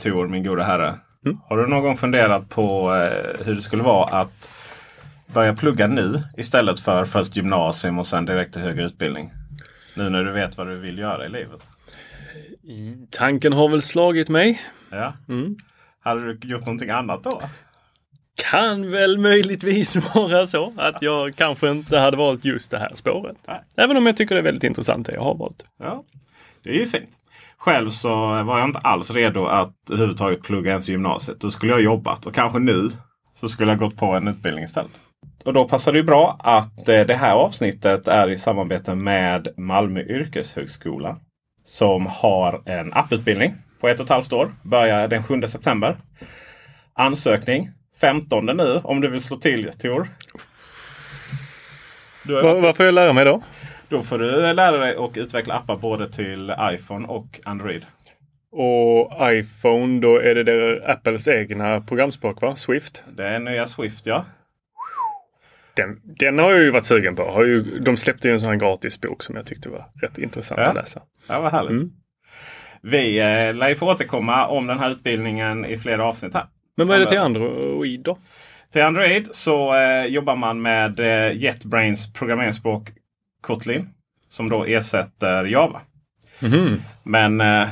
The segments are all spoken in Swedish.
Tor, min goda herre. Har du någon gång funderat på eh, hur det skulle vara att börja plugga nu istället för först gymnasium och sen direkt till högre utbildning? Nu när du vet vad du vill göra i livet. Tanken har väl slagit mig. Ja. Hade du gjort någonting annat då? Kan väl möjligtvis vara så att jag kanske inte hade valt just det här spåret. Nej. Även om jag tycker det är väldigt intressant det jag har valt. Ja, det är ju fint. Själv så var jag inte alls redo att överhuvudtaget plugga ens i gymnasiet. Då skulle jag jobbat och kanske nu så skulle jag gått på en utbildning istället. Och då passar det ju bra att eh, det här avsnittet är i samarbete med Malmö yrkeshögskola. Som har en apputbildning på ett och ett halvt år. Börjar den 7 september. Ansökning 15 nu om du vill slå till Tor. Vad får jag lära mig då? Då får du lära dig att utveckla appar både till iPhone och Android. Och iPhone, då är det där Apples egna programspråk va? Swift. Det är nya Swift ja. Den, den har jag ju varit sugen på. Har ju, de släppte ju en sån här gratis bok som jag tyckte var rätt intressant Ja. att läsa. Ja, vad härligt. Mm. Vi eh, lär ju få återkomma om den här utbildningen i flera avsnitt här. Men vad är det till Android då? Till Android så eh, jobbar man med eh, JetBrains programmeringsspråk Kotlin. Som då ersätter Java. Mhm. Men eh,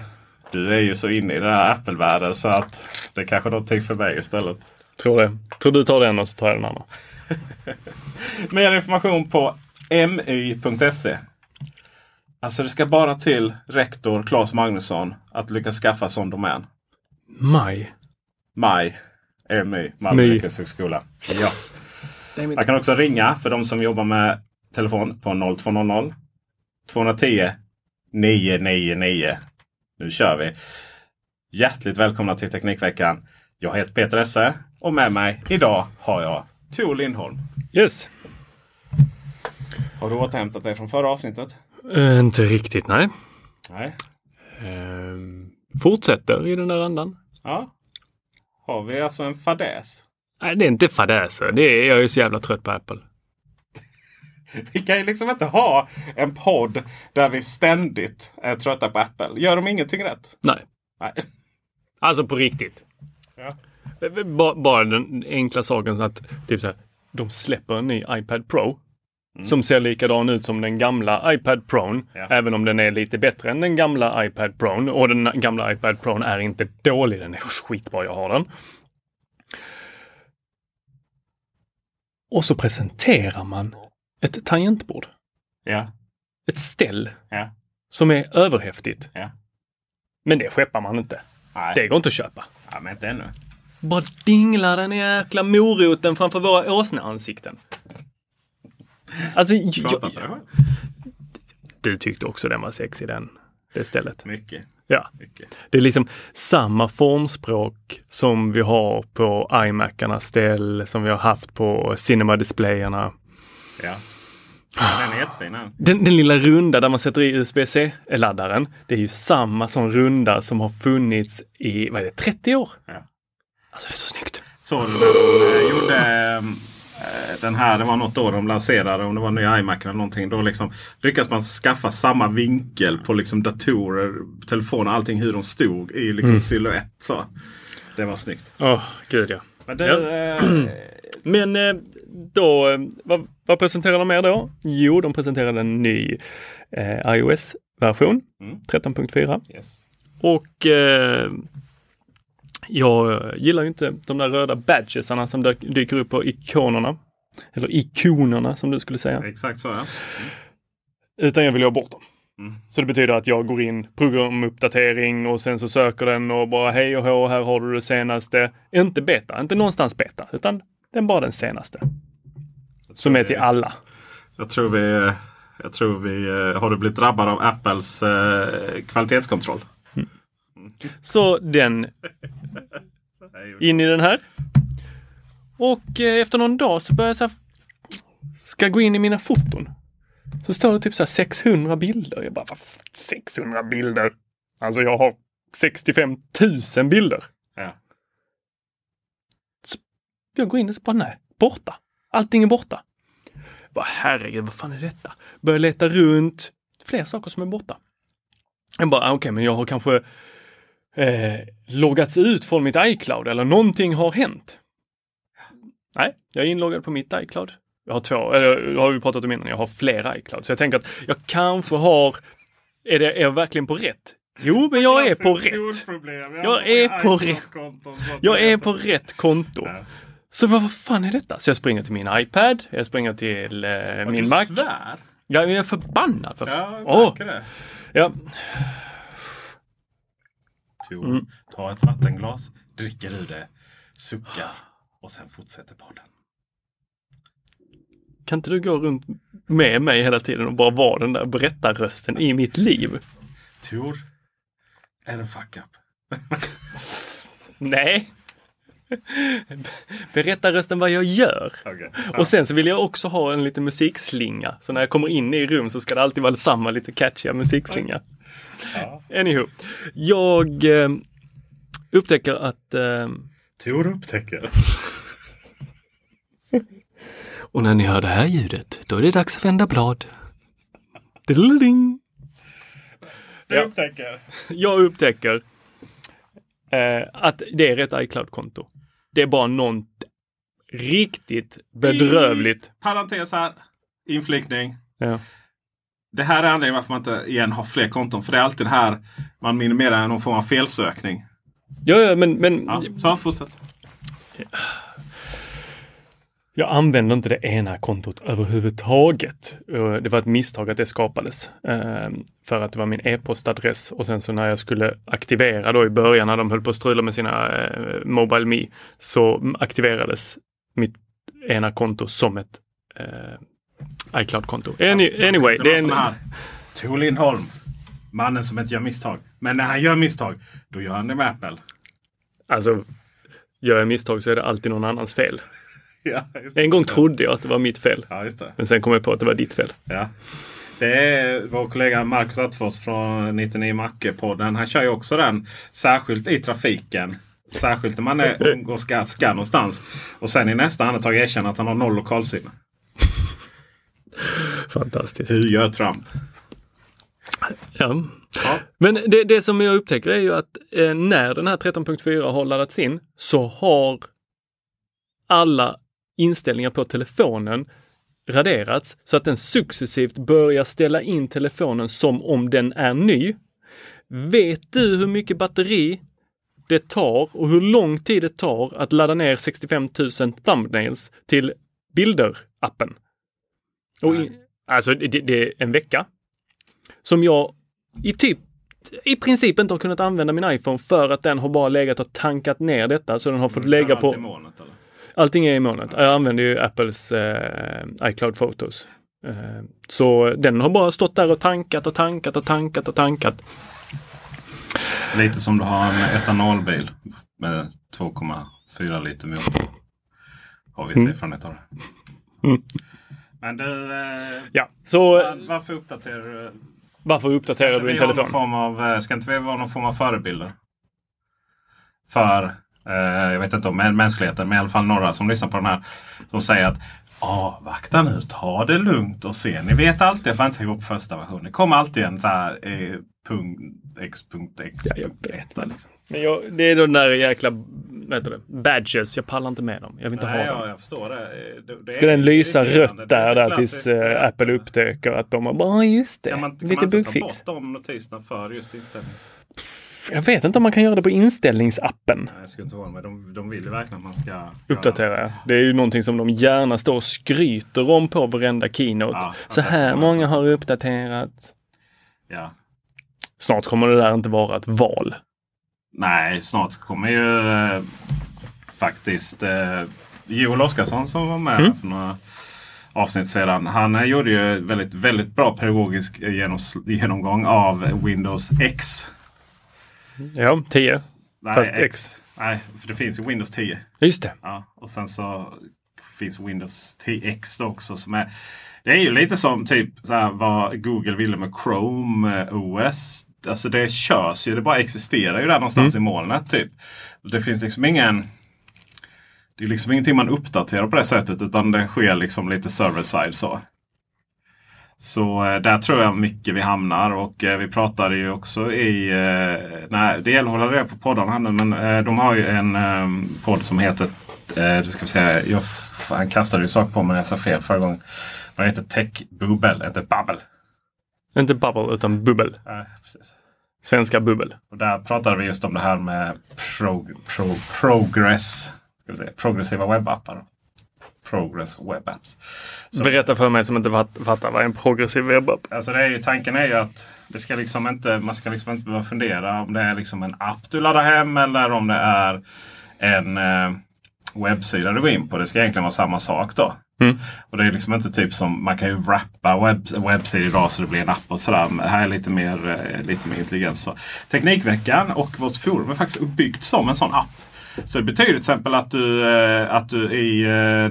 du är ju så inne i den här Apple-världen så att det är kanske är någonting för mig istället. Tror det. Tror du tar den och så tar jag den andra. Mer information på my.se. Alltså det ska bara till rektor Claes Magnusson att lyckas skaffa sån domän. Maj. My. MY. Malmö My. yrkeshögskola. Ja. Man kan också ringa för de som jobbar med telefon på 0200 210 999. Nu kör vi! Hjärtligt välkomna till Teknikveckan. Jag heter Peter Esse och med mig idag har jag Tor Lindholm. Yes. Har du återhämtat dig från förra avsnittet? Eh, inte riktigt, nej. Nej. Ehm, fortsätter i den där andan. Ja. Har vi alltså en fadäs? Nej, det är inte fadäser. Det är, jag är så jävla trött på Apple. Vi kan ju liksom inte ha en podd där vi ständigt är trötta på Apple. Gör de ingenting rätt? Nej. Nej. Alltså på riktigt. Ja. Bara, bara den enkla saken att typ så här, de släpper en ny iPad Pro. Som ser likadan ut som den gamla iPad Pro. Ja. Även om den är lite bättre än den gamla iPad Pro. Och den gamla iPad Pro är inte dålig. Den är skitbra, jag har den. Och så presenterar man ett tangentbord. Ja. Ett ställ Ja. som är överhäftigt. Ja. Men det skeppar man inte. Nej. Det går inte att köpa. Ja, men inte ännu. Bara dinglar den jäkla moroten framför våra åsneansikten. Alltså, jag, du tyckte också den var sexig den, det stället. Mycket. Ja, Mycket. det är liksom samma formspråk som vi har på iMacarnas ställ, som vi har haft på Cinema-displayerna. Ja. Den är jättefin. Den. Den, den lilla runda där man sätter i USB-C-laddaren, det är ju samma som runda som har funnits i, vad är det, 30 år? Ja. Alltså det är så snyggt. Du när de eh, gjorde eh, den här, det var något år de lanserade, om det var nya iMac eller någonting. Då liksom lyckas man skaffa samma vinkel på liksom datorer, telefoner, allting hur de stod i liksom Mm. silhuett. Så. Det var snyggt. Åh, gud ja. Men det, Ja. eh, Men då, vad, vad presenterar de mer då? Jo, de presenterade en ny eh, iOS-version, Mm. 13.4. yes. Och eh, jag gillar ju inte de där röda badgesarna som dyker upp på ikonerna. Eller ikonerna som du skulle säga. Exakt så ja. Utan jag vill ha bort dem. Mm. Så det betyder att jag går in programuppdatering och sen så söker den och bara hej och hå, här har du det senaste. Inte beta, inte någonstans beta, utan den bara den senaste. Som är till alla. Jag tror vi, jag tror vi eh, har du blivit drabbad av Apples eh, kvalitetskontroll. Så den in i den här. Och eh, efter någon dag så börjar jag så här, ska gå in i mina foton. Så står det typ så här 600 bilder. Jag bara, vad f- 600 bilder? Alltså jag har 65 000 bilder. Ja. Jag går in och så bara, nej, borta. Allting är borta. Bara, herregud, vad fan är detta? Börjar leta runt. Fler saker som är borta. Jag bara, ah, okej, men jag har kanske eh, loggats ut från mitt iCloud eller någonting har hänt. Nej, jag är inloggad på mitt iCloud. Jag har två, eller har vi pratat om innan, jag har flera iCloud. Så jag tänker att jag kanske har, är, det, är jag verkligen på rätt? Jo, men jag är på rätt. Jag är på rätt. Jag är på rätt konto. Så vad, vad fan är detta? Så jag springer till min iPad, jag springer till eh, min du Mac. svär? Ja, jag är förbannad. För Ja, jag märker det. ja. Mm. ta ett vattenglas, dricker ur det, suckar och sen fortsätter podden. Kan inte du gå runt med mig hela tiden och bara vara den där berättarrösten i mitt liv? Tor, är det fuck up? Nej. Berättarrösten vad jag gör. Okej. Och sen så vill jag också ha en liten musikslinga. Så när jag kommer in i rum så ska det alltid vara samma lite catchiga musikslinga. Ja. Anywho. Jag eh, upptäcker att eh, Tor upptäcker. Och när ni hör det här ljudet, då är det dags att vända blad. Du Ja. upptäcker. Jag upptäcker eh, att det är rätt iCloud-konto. Det är bara något riktigt bedrövligt. Parentes här. Inflikning. Ja. Det här är anledningen varför man inte igen har fler konton. För det är alltid det här man minimerar någon form av felsökning. Ja, ja, men, men Ja, så fortsätt. Jag använder inte det ena kontot överhuvudtaget. Eh, Det var ett misstag att det skapades. eh, För att det var min e-postadress och sen så när jag skulle aktivera då i början när de höll på att strula med sina eh, Mobile Me så aktiverades mitt ena konto som ett iCloud-konto. Any, anyway, det är en. Tor Lindholm. Mannen som inte gör misstag. Men när han gör misstag, då gör han det med Apple. alltså, gör jag misstag så är det alltid någon annans fel. Ja. En gång trodde jag att det var mitt fel, Ja, men sen kom jag på att det var ditt fel. Ja. Det är vår kollega Marcus Attefors från 99 Macke-podden. Han kör ju också den särskilt i trafiken. Särskilt när man är och ska, ska någonstans. Och sen i nästa andetag erkänna att han har noll lokalsinne. Fantastiskt. Hur gör Trump? Ja. Ja. Men det, det som jag upptäcker är ju att eh, när den här 13.4 har laddats in så har alla inställningar på telefonen raderats så att den successivt börjar ställa in telefonen som om den är ny. Vet du hur mycket batteri det tar och hur lång tid det tar att ladda ner 65 000 thumbnails till Bilder-appen? Och i, Nej. alltså det, det är en vecka som jag i typ i princip inte har kunnat använda min iPhone för att den har bara legat och tankat ner detta så den har fått lägga på eller? Allting är i molnet. Jag använder ju Apples eh, iCloud Photos. Eh, så den har bara stått där och tankat och tankat och tankat och tankat. Lite som du har en etanolbil med 2,4 liter motor. Har vi Mm. erfarenhet av det. Mm. Men du, eh, Ja, så var- varför uppdaterar du? varför uppdaterar du din telefon? form av, eh, ska inte vi vara någon form av förebilder? För, jag vet inte om mä- mänskligheten, men i alla fall några som lyssnar på den här. Som säger att avvakta nu, ta det lugnt och se. Ni vet alltid att man inte ska gå på första versionen. Det kommer alltid en så här eh, punkt. Ja, jag vet väl. Men jag, det är de där jäkla heter det, badges. Jag pallar inte med dem. Jag vill inte Nej, ha ja, dem. jag förstår det. Det- det Ska är den lysa rött Det är där, där tills eh, eh, Apple upptäcker att de har bara, "Ja, just det, Kan man, kan lite man inte ta bort de notiserna för just inställnings... Jag vet inte om man kan göra det på inställningsappen. Jag skulle inte med. De, de vill verkligen att man ska... Uppdatera. ja. Det är ju någonting som de gärna står och skryter om på varenda keynote. Ja, så det här vara många så. har uppdaterat. Ja. Snart kommer det där inte vara ett val. Nej, snart kommer ju eh, faktiskt eh, Joel Oscarsson som var med Mm. för några avsnitt sedan. Han eh, gjorde ju väldigt, väldigt bra pedagogisk genomgång av Windows X. Ja, 10. Nej, Fast X. Nej, för det finns ju Windows 10. Just det. Ja, och sen så finns Windows 10X då också. Som är, det är ju lite som typ så här, vad Google ville med Chrome eh, OS. Alltså det körs ju, det bara existerar ju där någonstans i molnet. typ. Det finns liksom ingen... Det är liksom ingenting man uppdaterar på det sättet utan det sker liksom lite server-side så. Så eh, där tror jag mycket vi hamnar och eh, vi pratade ju också i... Eh, nej, det gäller att hålla reda på poddarna men de har ju en eh, podd som heter... Du ska säga, jag fan, kastade ju saker på mig när jag sa fel förra gången. Den heter Tech Bubbel, inte Babbel. Inte bubble utan bubbel. Nej, precis. Svenska bubbel. Och där pratade vi just om det här med prog, pro, progress. Ska vi säga, progressiva webbappar. Progress web apps. Så- Berätta för mig som inte fatt- fattar vad en progressiv webbapp Alltså det är ju, tanken är ju att det ska liksom inte, man ska liksom inte behöva fundera om det är liksom en app du laddar hem eller om det är en eh, webbsida du går in på. Det ska egentligen vara samma sak då. Mm. Och det är liksom inte typ som man kan ju wrappa webb, webbsidor idag så det blir en app och sådär. Men här är lite mer, eh, lite mer intelligens. Så. Teknikveckan och vårt forum är faktiskt uppbyggt som en sån app. Så det betyder till exempel att du, eh, att du i,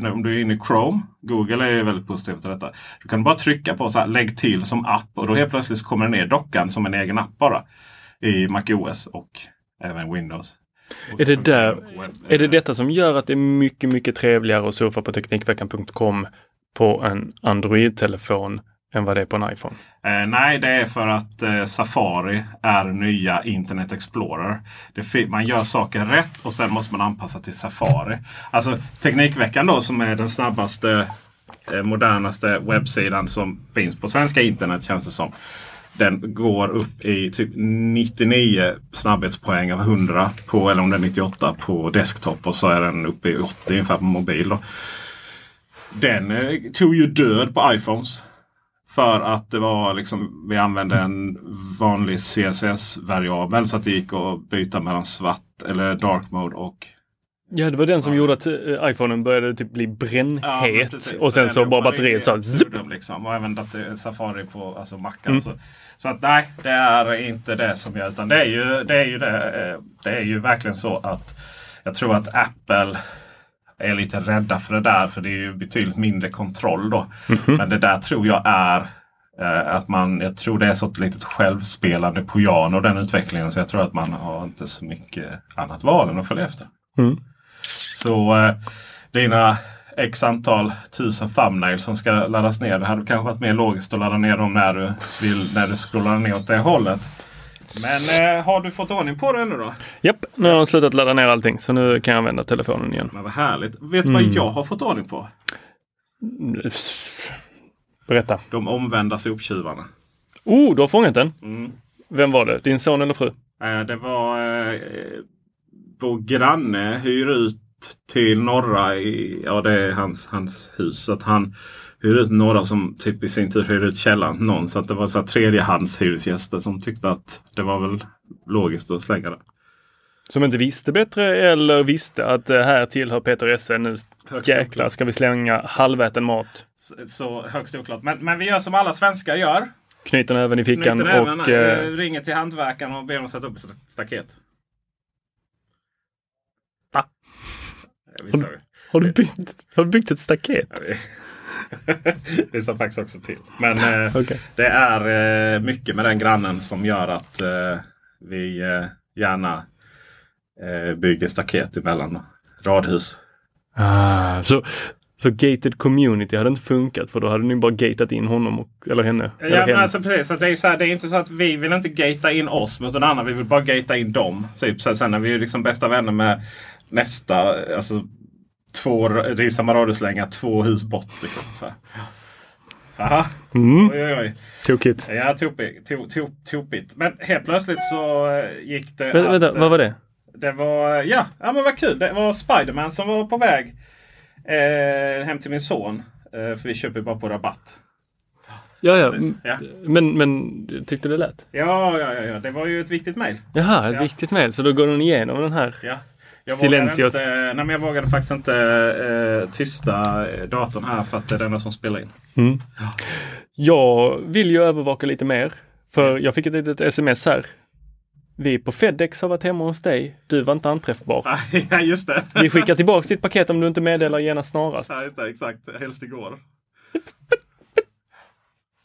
eh, om du är inne i Chrome, Google är väldigt positiv till detta. Du kan bara trycka på så här, lägg till som app och då helt plötsligt kommer det ner dockan som en egen app bara. I MacOS och även Windows. Är det där- Är det detta som gör att det är mycket, mycket trevligare att surfa på Teknikveckan.com på en Android-telefon än vad det är på en iPhone? Eh, nej, det är för att eh, Safari är nya Internet Explorer. Det man gör saker rätt och sen måste man anpassa till Safari. Alltså Teknikveckan då som är den snabbaste, eh, modernaste webbsidan som finns på svenska internet känns det som. Den går upp i typ 99 snabbhetspoäng av 100 på, eller om det är 98 på desktop och så är den uppe i 80 ungefär på mobil. Då. Den eh, tog ju död på iPhones. För att det var liksom, vi använde en vanlig CSS-variabel så att det gick att byta mellan svart eller dark mode och Ja, det var den som gjorde att eh, iPhonen började typ bli Ja, brännhet precis. och sen så bara batteriet så liksom. Och även Safari på alltså Macar. Mm. Så, så att nej, det är inte det som gör. Utan det är ju, det är ju, det, eh, det är ju verkligen så att jag tror att Apple är lite rädda för det där. För det är ju betydligt mindre kontroll då. Mhm. Men det där tror jag är eh, att man, jag tror det är så ett litet självspelande piano den utvecklingen. Så jag tror att man har inte så mycket annat val än att följa efter. Mm. Så eh, dina x antal tusen thumbnails som ska laddas ner. Det hade kanske varit mer logiskt att ladda ner dem när du, vill, när du scrollar ner åt det hållet. Men eh, har du fått ordning på det nu då? Japp, nu har de slutat ladda ner allting så nu kan jag använda telefonen igen. Men vad härligt. Vet du vad Mm. jag har fått ordning på? Berätta. De omvända soptjuvarna. Oh, du har fångat den. Mm. Vem var det? Din son eller fru? Eh, det var eh, vår granne hyr ut till norra i, ja det är hans, hans hus. Så att han hyr ut några som typ i sin tur hyr ut källaren någon. Så att det var så tredjehandshyresgäster som tyckte att det var väl logiskt att slänga det. Som inte visste bättre eller visste att det här tillhör Peter Esse. Nu jäklar ska vi slänga halväten mat. Så, så högst oklart. Men, men vi gör som alla svenskar gör. Knyter näven i fickan Knyter näven, och... eh, Eh, ringer till hantverkaren och ber dem sätta upp ett staket. Jag visste det. har, du byggt, har du byggt ett staket? Det sa faktiskt också till. Men eh, Okej. det är eh, mycket med den grannen som gör att eh, vi gärna bygger staket emellan radhus. Ah, så, så gated community hade inte funkat för då hade ni bara gatat in honom och, eller henne. eller Ja, men henne. alltså, precis, så det, är så här, det är inte så att vi vill inte gata in oss mot den andra. Vi vill bara gata in dem. Typ, så sen är vi ju liksom bästa vänner med nästa. Alltså, två, det är samma radhuslänga, två hus bort. Liksom, så här. Aha. Mm, Oj, oj, oj. tokigt. Ja, topigt. To, to, topigt. Men helt plötsligt så eh, gick det Vä- att, vänta, eh, vad var det? Det var, ja, ja men vad kul. Det var Spiderman som var på väg eh, hem till min son. Eh, för vi köper bara på rabatt. Ja, ja. Ja. Men, men tyckte det lät? Ja, ja, ja, ja. Det var ju ett viktigt mejl. Jaha, ett Ja. viktigt mejl. Så då går den igenom den här. Ja. Jag Silencios. inte, nej, men jag vågade faktiskt inte eh, tysta eh, datorn här för att det är enda som spelar in. Mm. Jag vill ju övervaka lite mer. För jag fick ett litet sms här. Vi på Fedex har varit hemma hos dig. Du var inte anträffbar. ja, just det. Vi skickar tillbaks ditt paket om du inte meddelar genast snarast. Ja, just det. Exakt. Helst igår.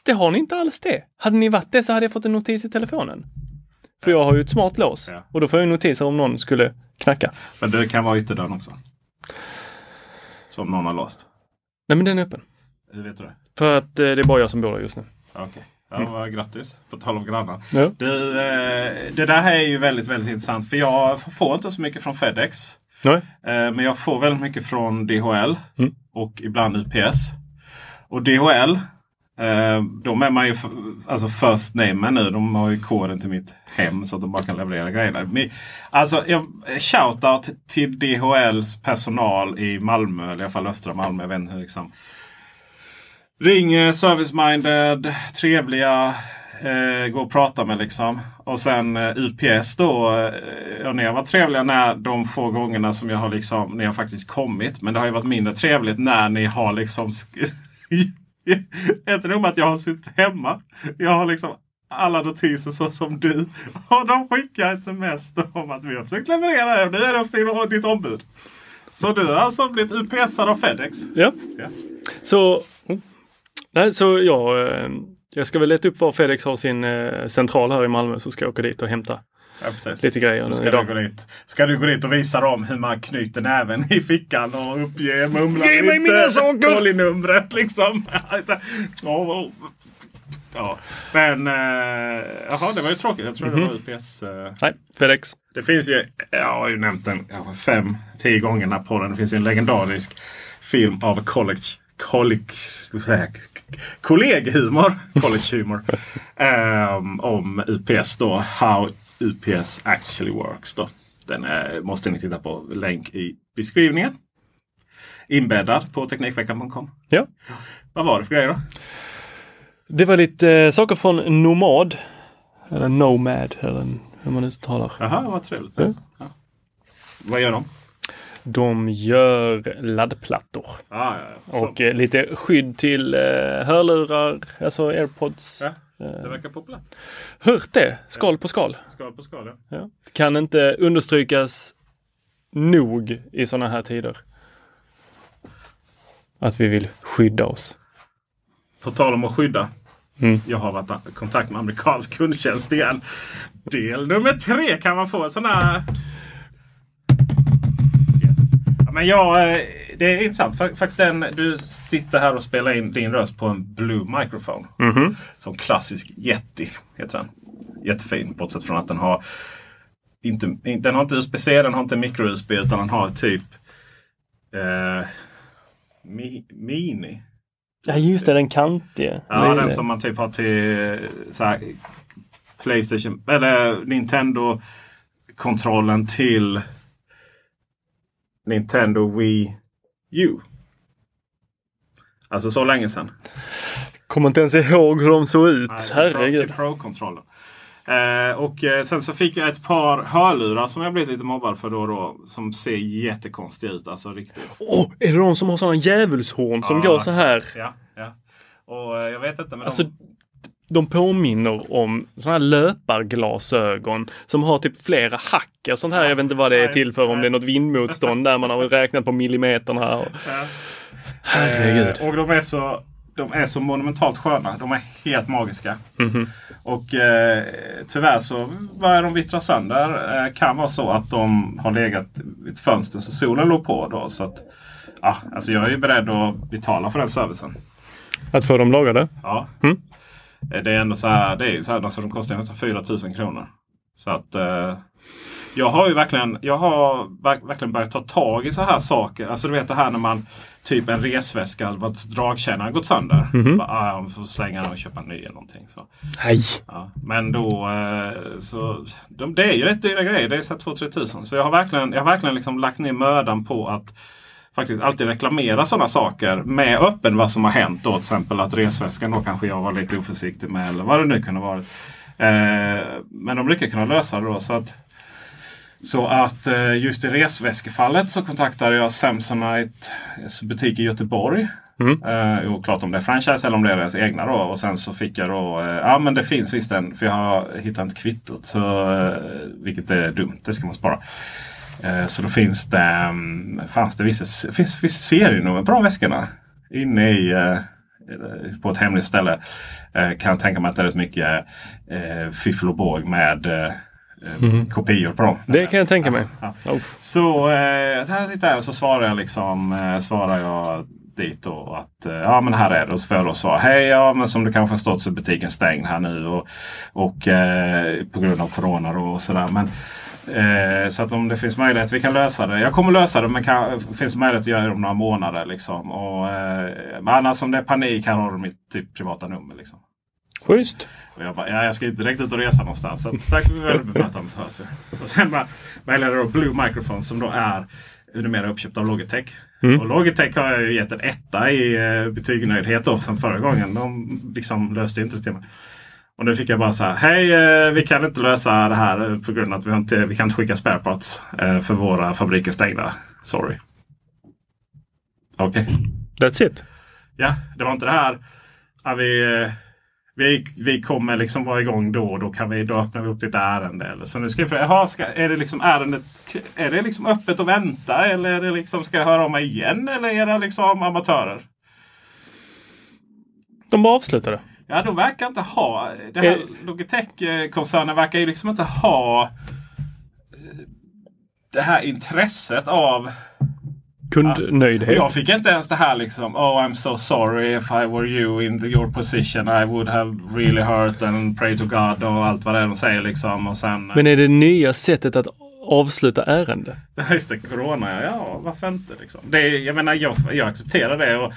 Det har ni inte alls det. Hade ni varit det så hade jag fått en notis i telefonen. För jag har ju ett smart lås. Ja. Och då får jag notiser om någon skulle knacka. Men det kan vara ytterdörren också. Som någon har låst. Nej men den är öppen. Hur vet du det? För att eh, det är bara jag som bor där just nu. Okej. Ja, vad grattis. På tal om grannar. Ja. Du, eh, det där här är ju väldigt, väldigt intressant. För jag får inte så mycket från Fedex. Nej. Eh, men jag får väldigt mycket från DHL. Mm. Och ibland UPS. Och DHL. Eh, de är man ju alltså first name nu. De har ju koden till mitt hem så att de bara kan leverera grejerna. Men, alltså, jag, shoutout till DHLs personal i Malmö. Eller i alla fall östra Malmö. Jag vet inte hur liksom. Ringer, service-minded, trevliga. Eh, gå och prata med liksom. Och sen eh, UPS då. Eh, och ni har varit trevliga när de få gångerna som jag har liksom. Ni har faktiskt kommit. Men det har ju varit mindre trevligt när ni har liksom. Inte nog med att jag har suttit hemma. Jag har liksom alla notiser så som du. Och de skickar ett sms om att vi har försökt leverera det. Nu är det din- ditt ombud. Så du har alltså blivit UPSad av Fedex? Ja. Ja. Så, nej, så jag, eh, jag ska väl leta upp var Fedex har sin eh, central här i Malmö så ska jag åka dit och hämta. Ja. Lite grejer Så ska idag. du, gå dit. ska du gå dit och visa dem hur man knyter näven i fickan och uppger mumlar Ge mig mina saker! Kollinumret liksom. ja. Men eh, jaha, det var ju tråkigt. Jag tror det Mhm. var UPS. Eh, Nej, Fedex. det finns ju, jag har ju nämnt den ja, fem, tio gånger den här podden. Det finns ju en legendarisk film av college college, kolleghumor, collegehumor. um, om UPS då. How UPS actually works. Då. Den är, måste ni titta på. Länk i beskrivningen. Inbäddad på Teknikveckan.com. Ja. Vad var det för grejer då? Det var lite eh, saker från Nomad. Eller Nomad, eller hur man uttalar. Jaha, vad trevligt. Ja. Ja. Vad gör de? De gör laddplattor. Ah, ja. Och eh, lite skydd till eh, hörlurar, alltså airpods. Det verkar populärt. Hört det? Skal på skal. Skal på skal, ja. Ja. Kan inte understrykas nog i sådana här tider. Att vi vill skydda oss. På tal om att skydda. Mm. Jag har varit i kontakt med amerikansk kundtjänst igen. Del nummer tre kan man få en sån här... Yes. Ja, men jag, eh, det är intressant. Fa- Faktiskt den, du sitter här och spelar in din röst på en Blue Microphone. Mhm. Som klassisk Yeti heter den. Jättefin bortsett från att den har inte, den har inte USB-C, den har inte micro-USB utan den har typ eh, mi, Mini. Ja just det, den kantige. Ja, Men- den som man typ har till så här, Playstation eller Nintendo-kontrollen till Nintendo Wii U. Alltså så länge sedan. Kommer inte ens ihåg hur de såg ut. Nej, Herregud. Pro- Till Pro-kontrollen. Eh, och eh, sen så fick jag ett par hörlurar som jag blivit lite mobbad för då och då. Som ser jättekonstiga ut. Alltså riktigt. Åh, är det de som har sådana djävulshorn som Ja, går så här? Ja, ja. Och eh, jag vet inte. Men Alltså, de, de påminner om sådana här löparglasögon som har typ flera hack och sånt här. Jag vet inte vad det är till för, om det är något vindmotstånd där man har räknat på millimeterna. Och... ja. Herregud. Eh, och de är, så, de är så monumentalt sköna. De är helt magiska. Mhm. Och eh, tyvärr så börjar de vittra sönder. Eh, kan vara så att de har legat i ett fönster så solen låg på. Då, så att, ja, alltså jag är ju beredd att betala för den servicen. Att få dem lagade? Ja. Mm. Eh, Det är ändå så här, det är så här, alltså, de kostar nästan 4 000 kronor. Så att eh, jag har ju verkligen, jag har verk- verkligen börjat ta tag i så här saker. Alltså du vet det här när man typ en resväska, vars har gått sönder. Mhm. Bara, ah, jag får slänga den och köpa en ny eller någonting. Så. Nej. Ja, men då eh, så de, det är ju rätt dyra grejer. Det är så här 2-3 tusen. Så jag har verkligen, jag har verkligen liksom lagt ner mödan på att faktiskt alltid reklamera sådana saker med öppen vad som har hänt. Då, till exempel att resväskan då kanske jag var lite oförsiktig med eller vad det nu kunde vara. Eh, men de brukar kunna lösa det då. Så att, så att eh, just i resväskefallet så kontaktade jag Samsonite butik i Göteborg. Mm. Uh, oklart om det är franchise eller om det är deras egna då. Och sen så fick jag då, eh, ja men det finns visst en, för jag har hittat inte kvittot. Så, eh, vilket är dumt, det ska man spara. Eh, så då finns det, um, fanns det vissa, finns, finns serienummer på de väskorna. Inne i, eh, på ett hemligt ställe. Eh, kan tänka mig att det är rätt mycket fiffel och båg med eh, kopior på dem. Det kan jag tänka mig. Ja. Oh. Så, så här sitter jag och så svarar jag liksom svarar jag dit då att ja men här är det. Och så får jag då svar. Hej ja men som du kanske förstått så är butiken stängd här nu. Och, och eh, på grund av Corona då och sådär. Men, eh, så att om det finns möjlighet vi kan lösa det. Jag kommer lösa det men kan, finns möjlighet att göra det om några månader. Liksom. Och, eh, men annars om det är panik här har du mitt typ, privata nummer. Liksom. Schysst. Och jag bara, ja, jag ska inte direkt ut och resa någonstans. Så tack för väl bemötande så hörs vi. Och sen mejlade jag då Blue Microphone som då är numera uppköpt av Logitech. Mm. Och Logitech har jag ju gett en etta i eh, betygnöjdhet då sen förra gången. De liksom löste inte det till mig. Och nu fick jag bara så här. Hej, eh, vi kan inte lösa det här på grund av att vi, inte, vi kan inte skicka spare parts eh, för våra fabriker stängda. Sorry. Okej. That's it. Ja, det var inte det här. Ja, vi, eh, vi, vi kommer liksom vara igång då och då, kan vi, då öppnar vi upp ditt ärende. Eller så nu ska jag fråga, jaha, ska, är det liksom ärendet är det liksom öppet att vänta? Eller är det liksom, ska jag höra av mig igen? Eller är det liksom amatörer? De bara avslutade. Ja, de verkar inte ha... Det här, Logitech-koncernen verkar ju liksom inte ha eh, det här intresset av Kundnöjdhet. Jag fick inte ens det här liksom. Oh I'm so sorry if I were you in your position I would have really hurt and pray to God och allt vad det är de säger liksom. Och sen... Men är det nya sättet att avsluta ärende? Just det, Corona ja. ja varför inte liksom. Det jag menar jag, jag accepterar det. Och,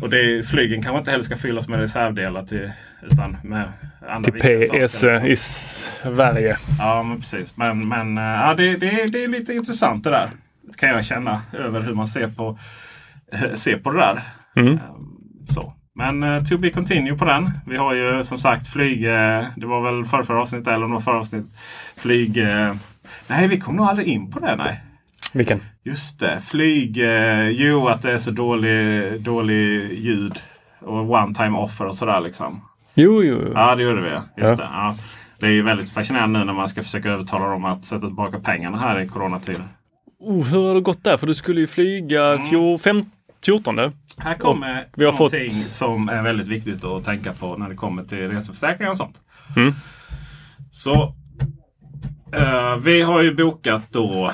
och det, flygen kanske inte heller ska fyllas med reservdelar till, utan med andra Till PS saker, liksom. i Sverige. Ja, men precis. Men, men eh, ja, det, det, det är lite intressant det där. Kan jag känna över hur man ser på, eh, ser på det där. Mm. Eh, Så. Men uh, to be continue på den. Vi har ju som sagt flyg. eh, det var väl förra, förra avsnittet eller om det var förra avsnittet. Flyg. eh, nej, vi kom nog aldrig in på det. Nej. Vilken? Just det. Flyg. eh, jo, att det är så dålig, dålig ljud. Och one time offer och sådär liksom. Jo, jo. jo. Ja, det gjorde vi. Just Ja. det. Ja. Det är ju väldigt fascinerande nu när man ska försöka övertala dem att sätta tillbaka pengarna här i coronatider. Oh, hur har det gått där? För du skulle ju flyga Mm. fjor, fem, 14. Här kommer vi har någonting fått- som är väldigt viktigt att tänka på när det kommer till reseförsäkringar och sånt. Mm. Så eh, vi har ju bokat då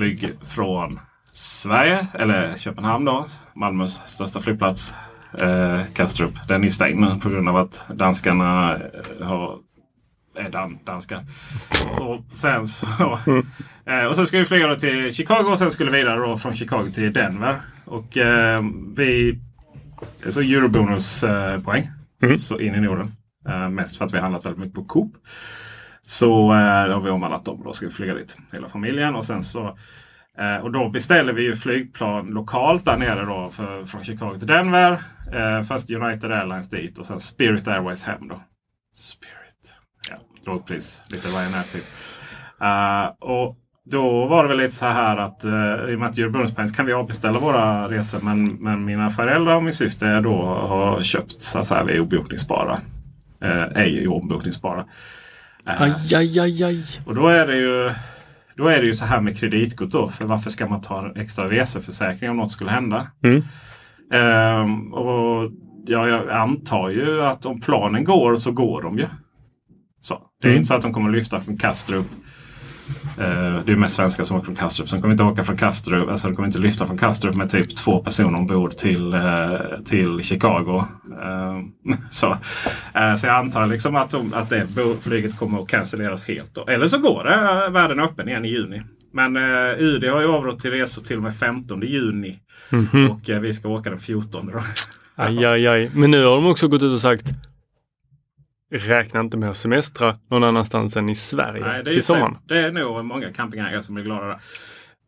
flyg från Sverige, eller Köpenhamn då, Malmös största flygplats. Eh, Kastrup. Den är ju stängd nu på grund av att danskarna eh, har är dan danskar. Och sen så, eh, och så ska vi flyga till Chicago och sen skulle vi vidare då från Chicago till Denver. Och eh, vi... Så eurobonuspoäng. Mm. Så in i Norden. Eh, mest för att vi handlat väldigt mycket på Coop. Så eh, då har vi omvandlat dem. Då ska vi flyga dit hela familjen. Och sen så Eh, och då beställer vi ju flygplan lokalt där nere då för, från Chicago till Denver. Eh, först United Airlines dit och sen Spirit Airways hem då. Spirit. Ja, lågpris. Lite Ryanair typ. Uh, och då var det väl lite så här att uh, i och med att Eurobonuspoäng kan vi avbeställa våra resor. Men, men mina föräldrar och min syster då har köpt så att säga, vi är obokningsbara. Eh, uh, ej obokningsbara. Aj, aj, aj, aj. och då är det ju då är det ju så här med kreditkort då. För varför ska man ta en extra reseförsäkring om något skulle hända? Mm. Ehm, och ja, jag antar ju att om planen går så går de ju. Så. Det är Mm. inte så att de kommer lyfta från Kastrup. Eh, det är mest svenskar som åker från Kastrup. Sen kommer inte åka från Kastrup. Alltså de kommer inte lyfta från Kastrup med typ två personer ombord till, eh, till Chicago. Eh, så, så jag antar liksom att, de, att det flyget kommer att cancelleras helt. Då. Eller så går det. Världen är öppen igen i juni. Men UD har ju avrått till resor till och med 15 juni. Mhm. Och eh, vi ska åka den 14 då. Aj, aj, aj. Men nu har de också gått ut och sagt Räkna inte med att semestra någon annanstans än i Sverige Nej, är till sommaren. det är nog många campingägare som blir glada där.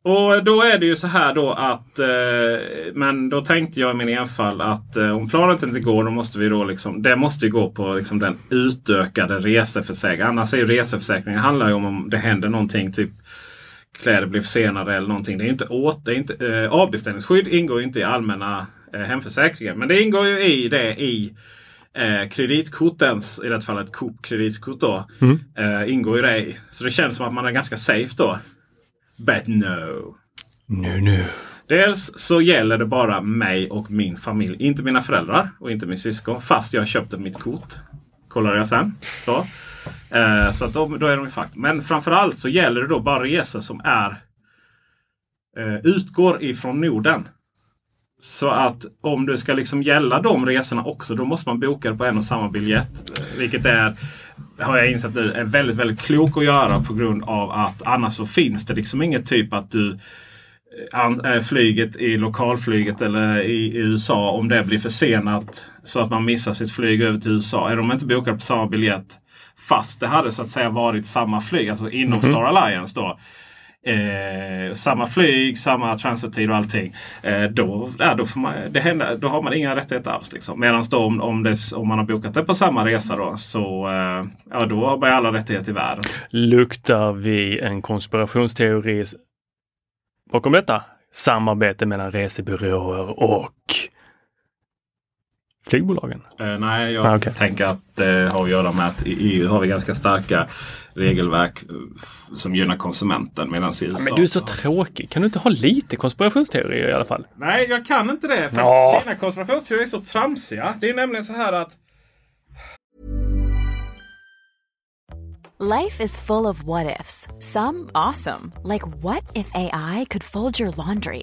Och då är det ju så här då att eh, Men då tänkte jag i min enfald att eh, om planet inte går då måste vi då liksom Det måste ju gå på liksom den utökade reseförsäkringen. Annars är ju reseförsäkringen handlar ju om om det händer någonting. Typ kläder blir försenade eller någonting. Det är inte åt, det är inte, eh, avbeställningsskydd ingår ju inte i allmänna eh, hemförsäkringen. Men det ingår ju i det i eh, kreditkortens, i det fallet Coop kreditkort då, eh, ingår ju det i. Så det känns som att man är ganska safe då. But no. Nu, nu. Dels så gäller det bara mig och min familj. Inte mina föräldrar och inte min syskon. Fast jag köpte mitt kort. Kollade jag sen. Så, eh, så att de, då är de i fack. Men framförallt så gäller det då bara resor som är eh, utgår ifrån Norden. Så att om det ska liksom gälla de resorna också då måste man boka det på en och samma biljett. Eh, Vilket är, har jag insett nu, är väldigt, väldigt klok att göra på grund av att annars så finns det liksom inget typ att du an, äh, flyget i lokalflyget eller i, USA om det blir försenat så att man missar sitt flyg över till USA. Är de inte bokade på samma biljett fast det hade så att säga varit samma flyg, alltså inom Star Alliance då. Eh, samma flyg, samma transfertid och allting. Eh, då, ja, då, får man, det händer, då har man inga rättigheter alls. Liksom. Medan då om, om, det, om man har bokat det på samma resa då så eh, ja, då har man alla rättigheter i världen. Luktar vi en konspirationsteori bakom detta? Samarbete mellan resebyråer och flygbolagen. Eh, nej, jag Ah, okej. tänker att det har att göra med att i EU har vi ganska starka regelverk eh, som gynnar konsumenten. Medan i USA... Men du är så tråkig. Kan du inte ha lite konspirationsteorier i alla fall? Nej, jag kan inte det. För Ja. att dina konspirationsteorier är så tramsiga. Det är nämligen så här att Life is full of what ifs. Some awesome, like what if AI could fold your laundry?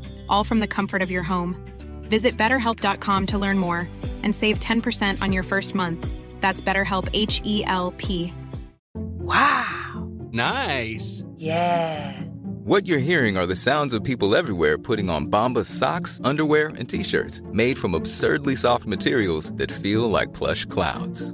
all from the comfort of your home. Visit betterhelp.com to learn more and save 10% on your first month. That's BetterHelp H E L P. Wow. Nice. Yeah. What you're hearing are the sounds of people everywhere putting on Bombas socks, underwear, and t-shirts made from absurdly soft materials that feel like plush clouds.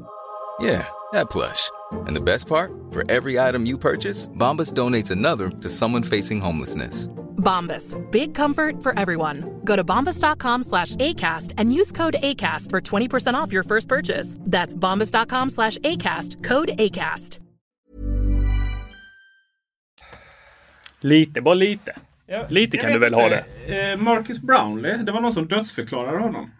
Yeah, that plush. And the best part? For every item you purchase, Bombas donates another to someone facing homelessness. Bombas. Big comfort for everyone. Go to bombas.com slash ACAST and use code ACAST for 20% off your first purchase. That's bombas.com slash ACAST. Code ACAST. Lite, bara lite. Lite Jag kan du väl ha inte. Eh, Marcus Brownlee, det var någon som dödsförklarade honom.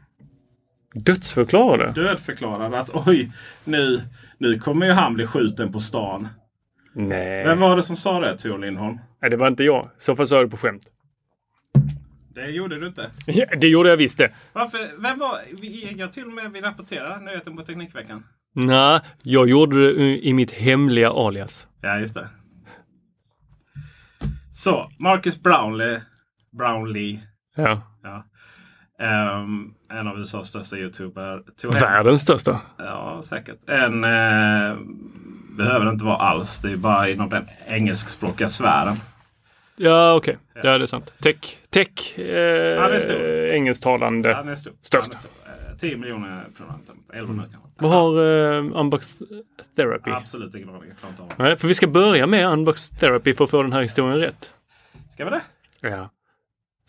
Dödsförklarade? Dödförklarade att oj, nu, nu kommer ju han bli skjuten på stan. Nej. Vem var det som sa det, Tor Lindholm? Nej, det var inte jag. Så fall sa du på skämt. Det gjorde du inte. Ja, det gjorde jag visst det. Varför? Vem var... vi- Jag till och med vill rapportera nyheten på Teknikveckan. Nej, jag gjorde det i mitt hemliga alias. Ja, just det. Så, Marcus Brownlee. Brownlee. Ja. Ja. Ehm, en av USAs största YouTuber. Världens största. Ja, säkert. En eh, behöver det inte vara alls. Det är bara inom den engelskspråkiga sfären. Ja, okej. Ja, det är sant. Tech, tech eh, Han är engelsktalande. Han är. Störst. Är stor. Eh, 10 miljoner prenumeranter. 11 nu kanske. Vad har uh, Unbox Therapy? Absolut ingen aning. Jag klarar inte av det. Nej, för vi ska börja med Unbox Therapy för att få den här historien rätt. Ska vi det? Ja.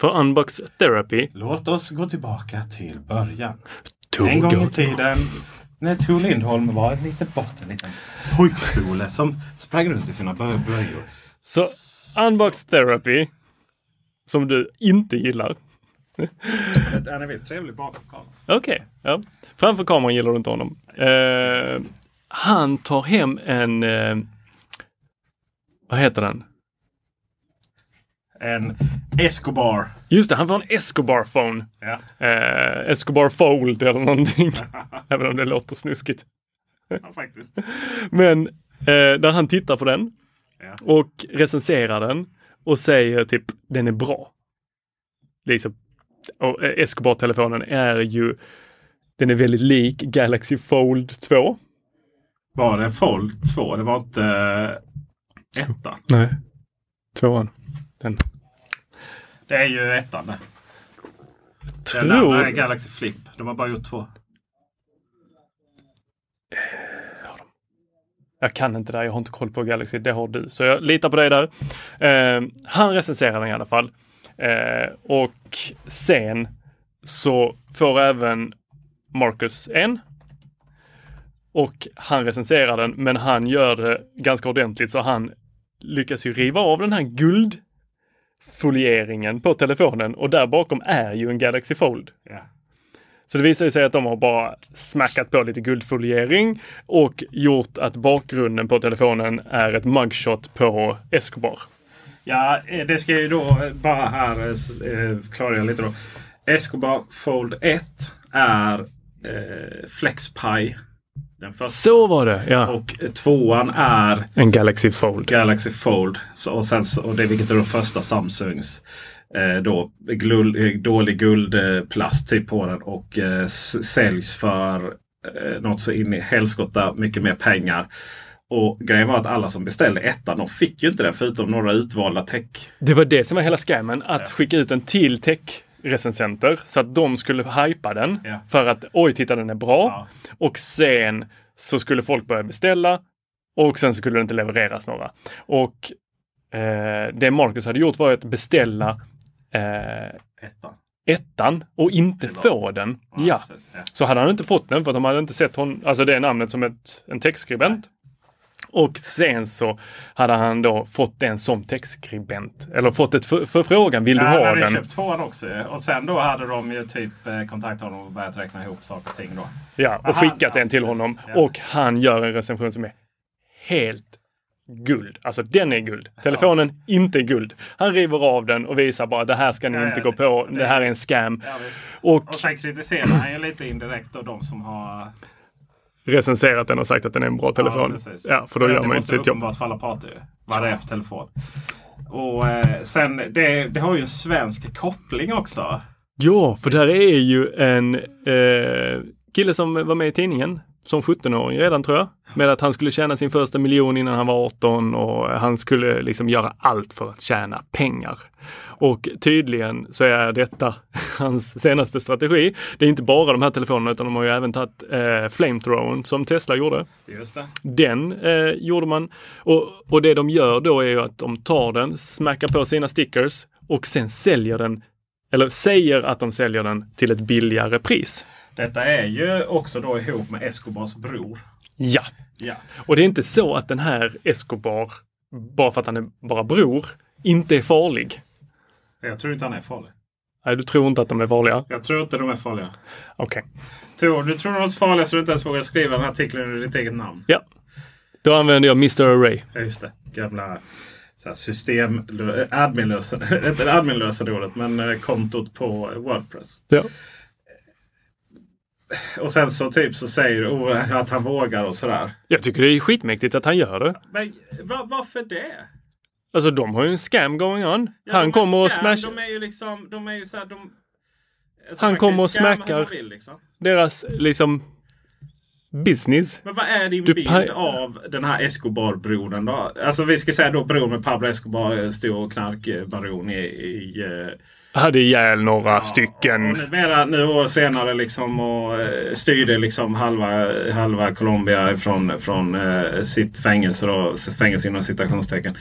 För Unbox Therapy Låt oss gå tillbaka till början. tog En gång i tiden när Tor Lindholm var en liten bort, en liten pojkspole som sprang runt i sina blöjor. Så Unbox Therapy, som du inte gillar. Han är visst trevlig bakom kameran. Okej, ja. Framför kameran gillar du inte honom. Eh, han tar hem en... Eh, vad heter den? En Escobar. Just det, han får en Escobar phone. Ja. Eh, Escobar Fold eller någonting. Även om det låter snuskigt. Ja, faktiskt. Men eh, där han tittar på den Ja. och recenserar den och säger typ den är bra. Liksom, och eh, Escobar-telefonen är ju den är väldigt lik Galaxy Fold 2. Var det Fold 2? Det var inte uh, ettan. Nej. Tvåan. Den. Det är ju ettan det. Den Tror... andra är Galaxy Flip. De har bara gjort två. Jag kan inte det, här. jag har inte koll på Galaxy, det har du. Så jag litar på dig där. Eh, han recenserar den i alla fall. Eh, och sen så får även Marcus en. Och han recenserar den, men han gör det ganska ordentligt så han lyckas ju riva av den här guldfolieringen på telefonen och där bakom är ju en Galaxy Fold. Ja. Så det visar sig att de har bara smackat på lite guldfoliering och gjort att bakgrunden på telefonen är ett mugshot på Escobar. Ja, eh, det ska jag ju då eh, bara här eh, klargöra lite då. Escobar Fold 1 är eh, FlexPy. Den första. Så var det, ja. Och tvåan är En Galaxy Fold. Galaxy Fold. Så, och, sen, så- och det, vilket är då första Samsungs då, glul, eh, dålig guldplast typ på den. Och eh, säljs för eh, något så in i helskotta mycket mer pengar. Och grejen var att alla som beställde ettan, de fick ju inte den förutom några utvalda tech. Det var det som var hela scammen, att skicka ut den till tech-recensenter så att de skulle hypa den Ja. för att oj, titta den är bra. Ja. Och sen så skulle folk börja beställa och sen skulle det inte levereras några. Och eh, det Marcus hade gjort var att beställa eh, Ettan. ettan och inte få den. Ja. ja. Så hade han inte fått den för att de hade inte sett hon, alltså det namnet som ett, en textskribent. Och sen så hade han då fått den som textskribent. Eller fått ett för, förfrågan, vill du ha han hade den? köpt tvåan också. Och sen då hade de ju typ eh, kontaktat honom och börjat räkna ihop saker och ting då. Ja, och Aha, skickat ja, den till honom. Ja. Och han gör en recension som är helt guld. Alltså den är guld. Telefonen inte guld. Han river av den och visar bara det här ska ni Ja, inte ja, gå det- på. det- Det här är en scam. Ja. Och Och sen kritiserar han ju lite indirekt då de som har recenserat den och sagt att den är en bra telefon. Ja, för då gör man Det inte måste sitt jobb. uppenbart för alla parter vad det är för telefon. Och eh, sen det, det har ju en svensk koppling också. Ja, för där är ju en eh, kille som var med i tidningen som 17-åring redan tror jag. Med att han skulle tjäna sin första miljon innan han var 18 och han skulle liksom göra allt för att tjäna pengar. Och tydligen så är detta hans senaste strategi. Det är inte bara de här telefonerna utan de har ju även tagit eh, flamethrowern som Tesla gjorde. Just det. Den eh, gjorde man. Och, och det de gör då är ju att de tar den, smackar på sina stickers och sen säljer den, eller säger att de säljer den till ett billigare pris. Detta är ju också då ihop med Escobars bror. Ja, Ja. och det är inte så att den här Escobar, bara för att han är bara bror, inte är farlig. Jag tror inte han är farlig. Nej, du tror inte att de är farliga? Jag tror inte de är farliga. Okej. Tror, du tror de är farliga så du inte ens vågar skriva den här artikeln under ditt eget namn. Ja. Då använder jag Mr Array. Ja, just det. Gamla system... Adminlösen, inte adminlösenordet, men eh, kontot på Wordpress. Ja. Och sen så typ så säger du oh, att han vågar och sådär. Jag tycker det är skitmäktigt att han gör det. Men va, varför det? Alltså de har ju en scam going on. Ja, han kommer och scam, smash De är ju liksom... De är ju så här, de, alltså, Han kommer och smackar. liksom. deras liksom business. Men vad är din Du bild av den här Escobar-brodern då? Alltså vi ska säga då bror med Pablo Escobar, eh, stor knarkbaron i... i eh, Hade ihjäl några och stycken. numera, nu år senare liksom och eh, styrde liksom halva, halva Colombia från, från eh, sitt fängelse. Då, fängelse inom citationstecken.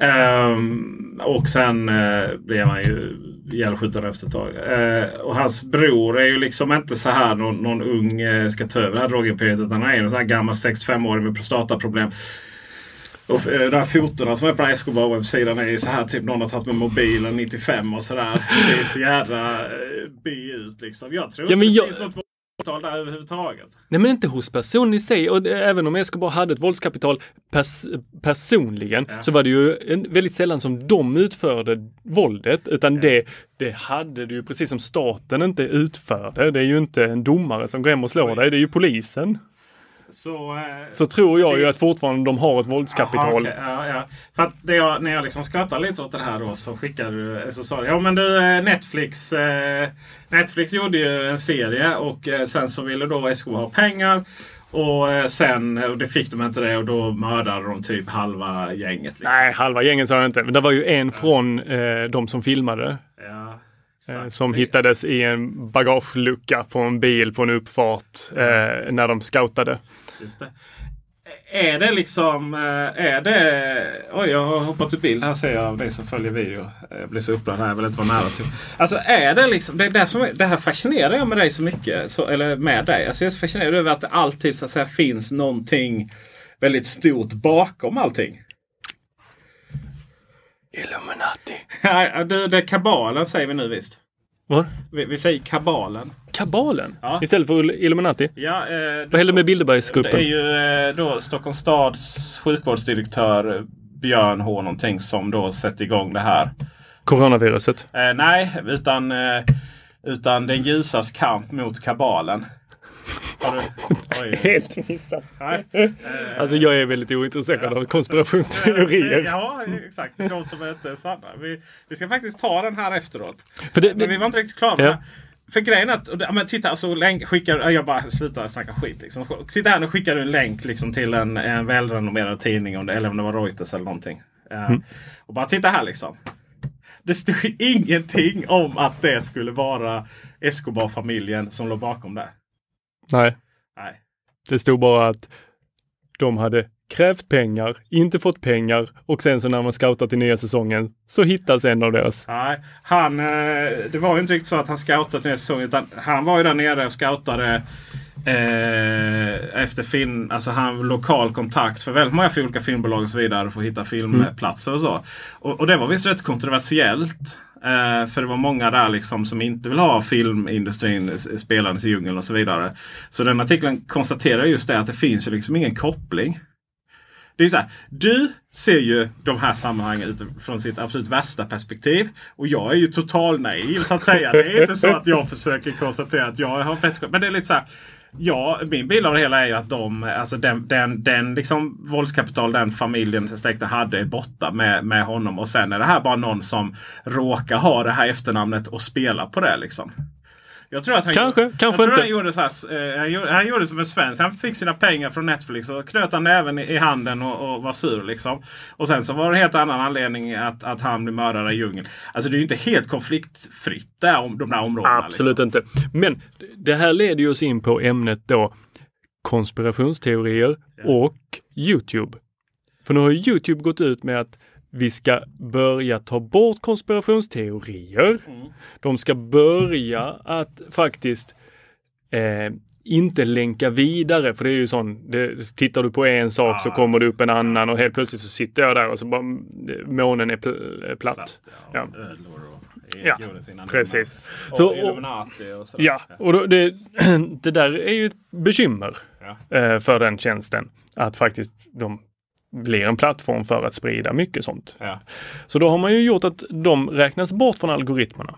Ehm, och sen eh, blev han ju ihjälskjuten efter ett tag. Eh, och hans bror är ju liksom inte så här någon, någon ung eh, ska ta över det här drogimperiet. Utan han är en sån här gammal 65-årig med prostataproblem. Och de här fotona som är på den här Escobar-webbsidan är så här typ någon har tagit med mobilen 95 och sådär. Det ser så jävla bi ut liksom. Jag tror Ja, inte det jag- finns något våldskapital där överhuvudtaget. Nej men inte hos personen i sig. Och det, även om Escobar hade ett våldskapital pers personligen Ja. så var det ju en, väldigt sällan som de utförde våldet. Utan det, det hade du ju precis som staten inte utförde. Det är ju inte en domare som går hem och slår dig. Det är ju polisen. Så, eh, Så tror jag ju det- att fortfarande de har ett våldskapital. Aha, okej, ja, ja. För att jag, när jag liksom skrattar lite åt det här då så skickade du, så sa du, ja men du eh, Netflix, eh, Netflix gjorde ju en serie och sen så ville då Escobar ha pengar. Och sen, och det fick de inte det och då mördade de typ halva gänget. Liksom. Nej, halva gängen sa jag inte. Men det var ju en från eh, de som filmade. Ja, exakt. som hittades i en bagagelucka på en bil på en uppfart eh, när de scoutade. Just det. Är det liksom... eh, Är det... Oj, jag har hoppat ur bild här ser jag av dig som följer video. Jag blir så upprörd här. Jag vill inte vara nära till. Alltså är det liksom... Det, är det, som det här fascinerar jag med dig så mycket. Så, eller med dig. Alltså jag är så fascinerad över att det alltid så att säga finns någonting väldigt stort bakom allting. Illuminati. Nej, du, det är kabalen säger vi nu visst. Vad? Vi, vi säger kabalen. Kabalen? Ja. Istället för Illuminati? Ja, eh, Vad händer med Det är Bilderbergsgruppen? ju eh, då Stockholms stads sjukvårdsdirektör eh, Björn H någonting som då sätter igång det här. Coronaviruset? Eh, nej, utan, eh, utan den ljusas kamp mot kabalen. Du? Helt missat. Nej. Alltså jag är väldigt ointresserad av konspirationsteorier. Ja, exakt. De som inte är sanna. Vi, vi ska faktiskt ta den här efteråt. För det, Men vi var inte riktigt klara med Ja. det. För grejen är att, det- ja, men titta, alltså, länk, skickar, jag bara slutar snacka skit. Liksom. Sitta här och skickar du en länk liksom, till en, en välrenommerad tidning, om det, eller om det var Reuters eller någonting. Eh, Och bara titta här liksom. Det stod ingenting om att det skulle vara Escobar-familjen som låg bakom det. Nej, Nej. det stod bara att de hade krävt pengar, inte fått pengar och sen så när man scoutar till nya säsongen så hittas en av deras. Nej, han, eh, det var ju inte riktigt så att han scoutade den här säsongen. Utan han var ju där nere och scoutade eh, efter film. Alltså han lokal kontakt för väldigt många olika filmbolag och så vidare för att hitta filmplatser och så. Och, och det var visst rätt kontroversiellt. Eh, för det var många där liksom som inte vill ha filmindustrin spelandes i djungeln och så vidare. Så den artikeln konstaterar just det att det finns ju liksom ingen koppling. Det är så här, du ser ju de här sammanhangen utifrån sitt absolut värsta perspektiv. Och jag är ju total naiv så att säga. Det är inte så att jag försöker konstatera att jag har bättre Men det är lite så här. Ja, min bild av det hela är ju att de, alltså den, den, den liksom våldskapital den familjen släkten hade är borta med, med honom. Och sen är det här bara någon som råkar ha det här efternamnet och spela på det liksom. Jag tror att han, Kanske, jag kanske tror inte. Han gjorde, så här, eh, han, gjorde, han gjorde som en svensk. Han fick sina pengar från Netflix och knöt han även i, handen och, och var sur. Liksom. Och sen så var det en helt annan anledning att, att han blev mördare i djungeln. Alltså det är ju inte helt konfliktfritt där, om de där områdena. Absolut liksom. inte. Men det här leder ju oss in på ämnet då konspirationsteorier och Youtube. För nu har Youtube gått ut med att vi ska börja ta bort konspirationsteorier. De ska börja att faktiskt eh, inte länka vidare, för det är ju sån, det, tittar du på en sak så kommer det upp en annan och helt plötsligt så sitter jag där och så bara månen är pl- platt. Ja. Ödlor och Ja, gjorde sina precis. Och Så- och- Illuminati och sådär. Ja, och då, det, det där är ju ett bekymmer Ja. eh, för den tjänsten. Att faktiskt de blir en plattform för att sprida mycket sånt. Ja. Så då har man ju gjort att de räknas bort från algoritmerna.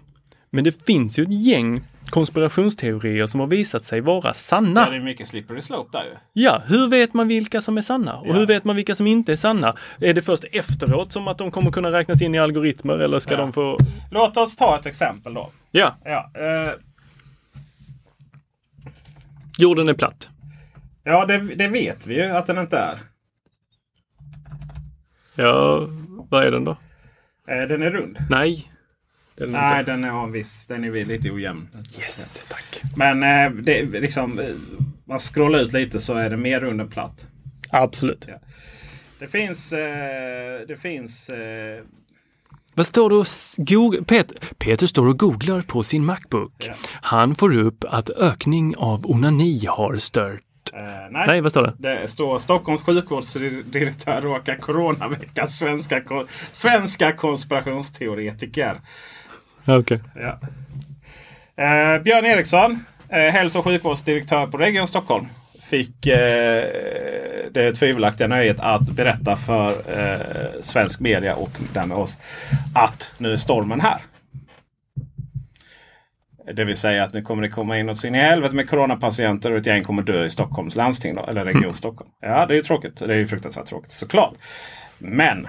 Men det finns ju ett gäng konspirationsteorier som har visat sig vara sanna. Ja, det är mycket slippery slope där ju. Ja, hur vet man vilka som är sanna? Och Ja. hur vet man vilka som inte är sanna? Är det först efteråt som att de kommer kunna räknas in i algoritmer eller ska Ja. de få... Låt oss ta ett exempel då. Ja, Ja, eh, jorden är platt. ja det, det vet vi ju att den inte är. Ja, vad är den då? Eh, den är rund. Nej. Det är den Nej, inte. den är en viss. Den är lite ojämn. Yes, tack. Men eh, det är liksom, eh, man scrollar ut lite så är den mer rund än platt. Absolut. Ja. Det finns, eh, det finns eh, Vad står du och s- goog- Peter, Peter står och googlar på sin Macbook. Ja. Han får upp att ökning av onani har stört. Eh, nej. Nej, vad står det? Det står Stockholms sjukvårdsdirektör råkar coronavecka svenska, ko- svenska konspirationsteoretiker. Okej. Ja. Eh, Björn Eriksson, eh, hälso och sjukvårdsdirektör på Region Stockholm, fick eh, det tvivelaktiga nöjet att berätta för eh, svensk media och därmed oss att nu är stormen här. Det vill säga att nu kommer det komma in något in i helvete med coronapatienter och ett gäng kommer dö i Stockholms landsting. Då, eller Region Stockholm. Ja, det är ju tråkigt. Det är ju fruktansvärt tråkigt såklart. Men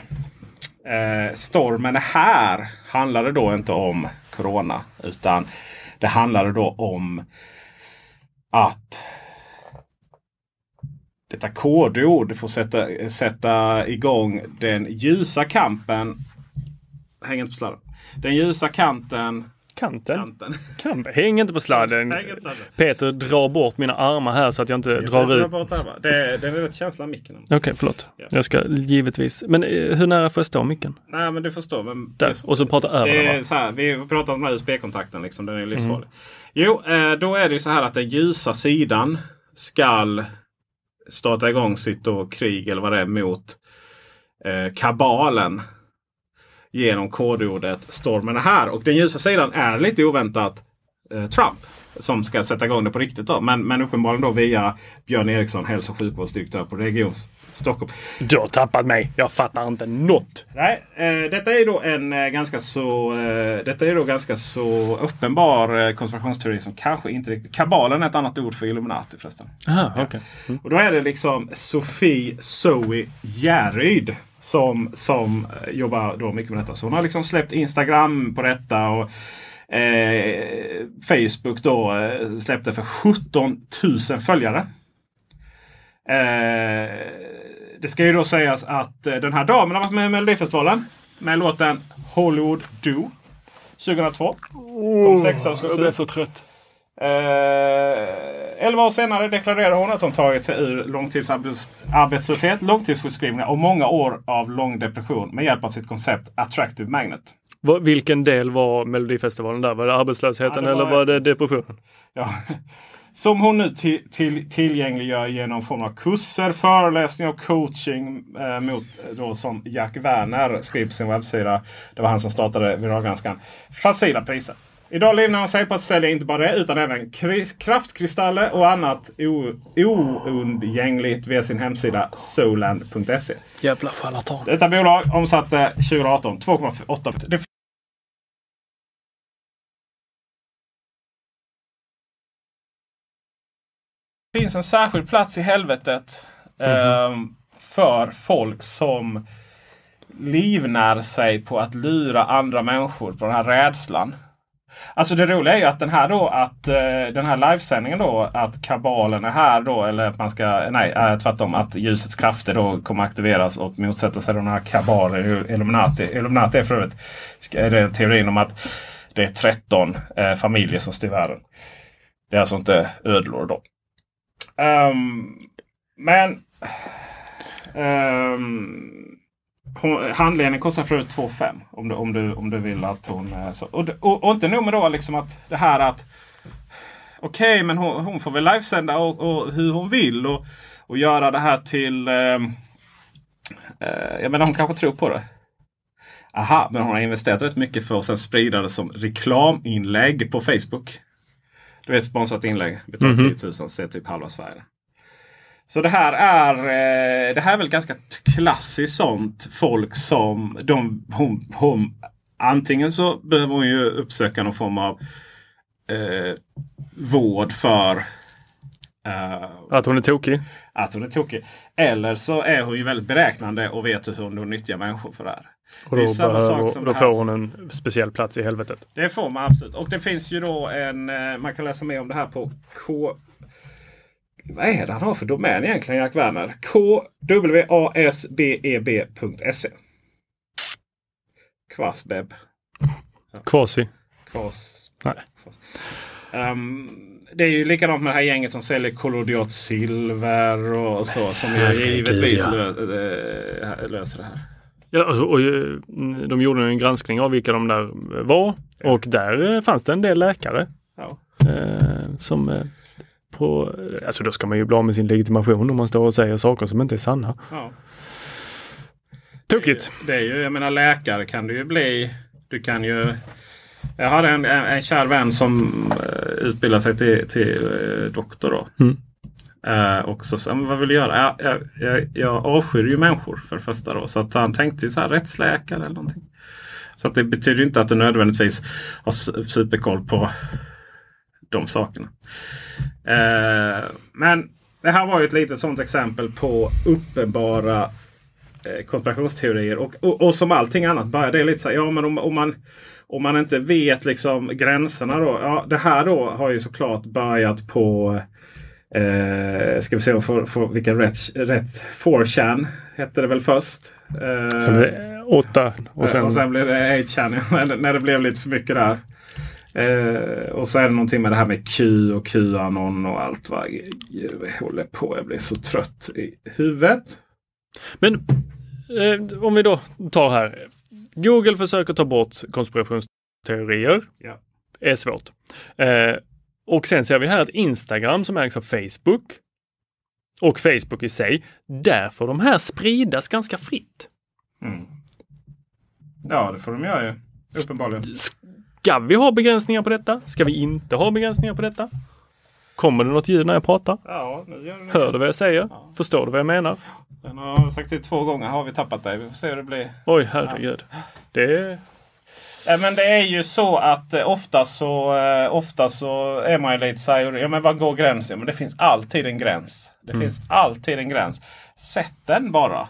eh, stormen här handlade då inte om Corona. Utan det handlade då om att detta kodord får sätta, sätta igång den ljusa kampen. Häng inte på sladden. Den ljusa kanten. Kanten? kanten. Kan, häng inte på sladden. Peter drar bort mina armar här så att jag inte drar ut. bort armarna. Det, den är rätt känslig micken. Okej, förlåt. Ja. Jag ska givetvis. Men eh, hur nära får jag stå micken? Nej men du förstår. Men Där. just- Och så prata över Det den så här, vi har pratat om den här USB-kontakten. Liksom, den är livsfarlig. Mm. Jo, eh, då är det så här att den ljusa sidan skall starta igång sitt då krig eller vad det är mot eh, kabalen. Genom kodordet stormen är här. Och den ljusa sidan är lite oväntat eh, Trump. Som ska sätta igång det på riktigt. Då. Men, men uppenbarligen då via Björn Eriksson, hälso och sjukvårdsdirektör på Region Stockholm. Du har tappat mig. Jag fattar inte något. Nej, eh, detta är då en eh, ganska så eh, Detta är då ganska så uppenbar eh, konspirationsteori som kanske inte riktigt... Kabalen är ett annat ord för Illuminati förresten. Aha, okej. Mm. Och då är det liksom Sofie Zoe Järryd som, som eh, jobbar då mycket med detta. Så hon har liksom släppt Instagram på detta. och eh, Facebook då eh, släppte för 17 000 följare. Eh, det ska ju då sägas att eh, den här damen har varit med i Melodifestivalen med låten Hollywood Do 2002. Kom sexa och Jag ut. så trött. Eh, elva år senare deklarerar hon att hon tagit sig ur långtidsarbetslöshet, långtidssjukskrivningar och många år av lång depression med hjälp av sitt koncept Attractive Magnet. Vilken del var Melodifestivalen där? Var det arbetslösheten Ja, det var eller var det depressionen? Ja. Som hon nu till, till, tillgängliggör genom form av kurser, föreläsningar och coaching eh, mot eh, då som Jack Werner skriver på sin webbsida. Det var han som startade Viralgranskaren. Facila priser. Idag livnär hon sig på att sälja inte bara det utan även kri- kraftkristaller och annat oundgängligt via sin hemsida soland.se. Jävla charlatan. Detta bolag omsatte 2018 2,8 finns en särskild plats i helvetet eh, för folk som livnär sig på att lura andra människor på den här rädslan. Alltså det roliga är ju att den här då att eh, den här livesändningen då att kabalen är här då eller att man ska, nej äh, tvärtom att ljusets krafter då kommer aktiveras och motsätta sig den här kabalen. Illuminati, Illuminati är för övrigt är det teorin om att det är 13 eh, familjer som styr världen. Det är alltså inte ödlor då. Um, men um, hon, handledningen kostar för 2 5 om du, om, du, om du vill att hon... Eh, så. Och, och, och inte nog med då liksom att det här att Okej, okay, men hon, hon, får väl livesända och, och, hur hon vill och, och göra det här till... Ehm, eh, jag menar hon kanske tror på det. Aha, men hon har investerat rätt mycket för att sen sprida det som reklaminlägg på Facebook. Du vet sponsrat inlägg. Betalar mm -hmm. 10 000 så ser typ halva Sverige. Så det här är eh, det här är väl ganska klassiskt sånt folk som de, hon, hon, antingen så behöver hon ju uppsöka någon form av eh, vård för eh, att hon är tokig. Att hon är tokig. Eller så är hon ju väldigt beräknande och vet hur hon nyttjar människor för det här. Och då, behöver, då får hon en speciell plats i helvetet. Det får man absolut. Och det finns ju då en, eh, man kan läsa mer om det här på K vad är det han har för domän egentligen, Jack Werner? kwasbeb.se Kvasbeb. Ja. Kvasi. Kvas. Nej. Kvas. Um, det är ju likadant med det här gänget som säljer kollodiot silver och så. Som ju givetvis ja. lö, löser det här. Ja, alltså, och, eh, de gjorde en granskning av vilka de där var. Ja. Och där eh, fanns det en del läkare. Ja. Eh, som eh, på, alltså då ska man ju bli av med sin legitimation om man står och säger saker som inte är sanna. Ja. Tokigt. Det, det är ju, jag menar läkare kan du ju bli. Du kan ju jag hade en, en, en kär vän som utbildade sig till, till doktor. Då. Mm. Eh, och så sa vad vill du göra? Jag, jag, jag, jag avskyr ju människor för det första. Då. Så att han tänkte ju så här rättsläkare eller någonting. Så att det betyder inte att du nödvändigtvis har superkoll på de sakerna. Eh, men det här var ju ett litet sånt exempel på uppenbara eh, konspirationsteorier. Och, och, och, som allting annat börjar det lite så här, ja men om, om, man, om man inte vet liksom gränserna då. Ja, det här då har ju såklart börjat på Eh, ska vi se för, för vilken rätt, rätt 4chan hette det väl först. Eh, sen blev det 8 och sen, och sen blev det 8chan. när det blev lite för mycket där. Eh, och så är det någonting med det här med Q och Qanon och allt vad jag håller på. Jag blir så trött i huvudet. Men eh, om vi då tar här. Google försöker ta bort konspirationsteorier. Ja. Är svårt. Eh, och sen ser vi här att Instagram som ägs av Facebook och Facebook i sig, där får de här spridas ganska fritt. Mm. Ja, det får de göra ju. Uppenbarligen. Ska vi ha begränsningar på detta? Ska vi inte ha begränsningar på detta? Kommer det något ljud när jag pratar? Ja, nu gör det. Hör du vad jag säger? Ja. Förstår du vad jag menar? Den har sagt det två gånger. Har vi tappat dig? Vi får se hur det blir. Oj, herregud. Ja. Det men det är ju så att eh, ofta så, eh, ofta så är man ju lite så här, ja men var går gränsen? Men det finns alltid en gräns. Det mm. finns alltid en gräns. Sätt den bara.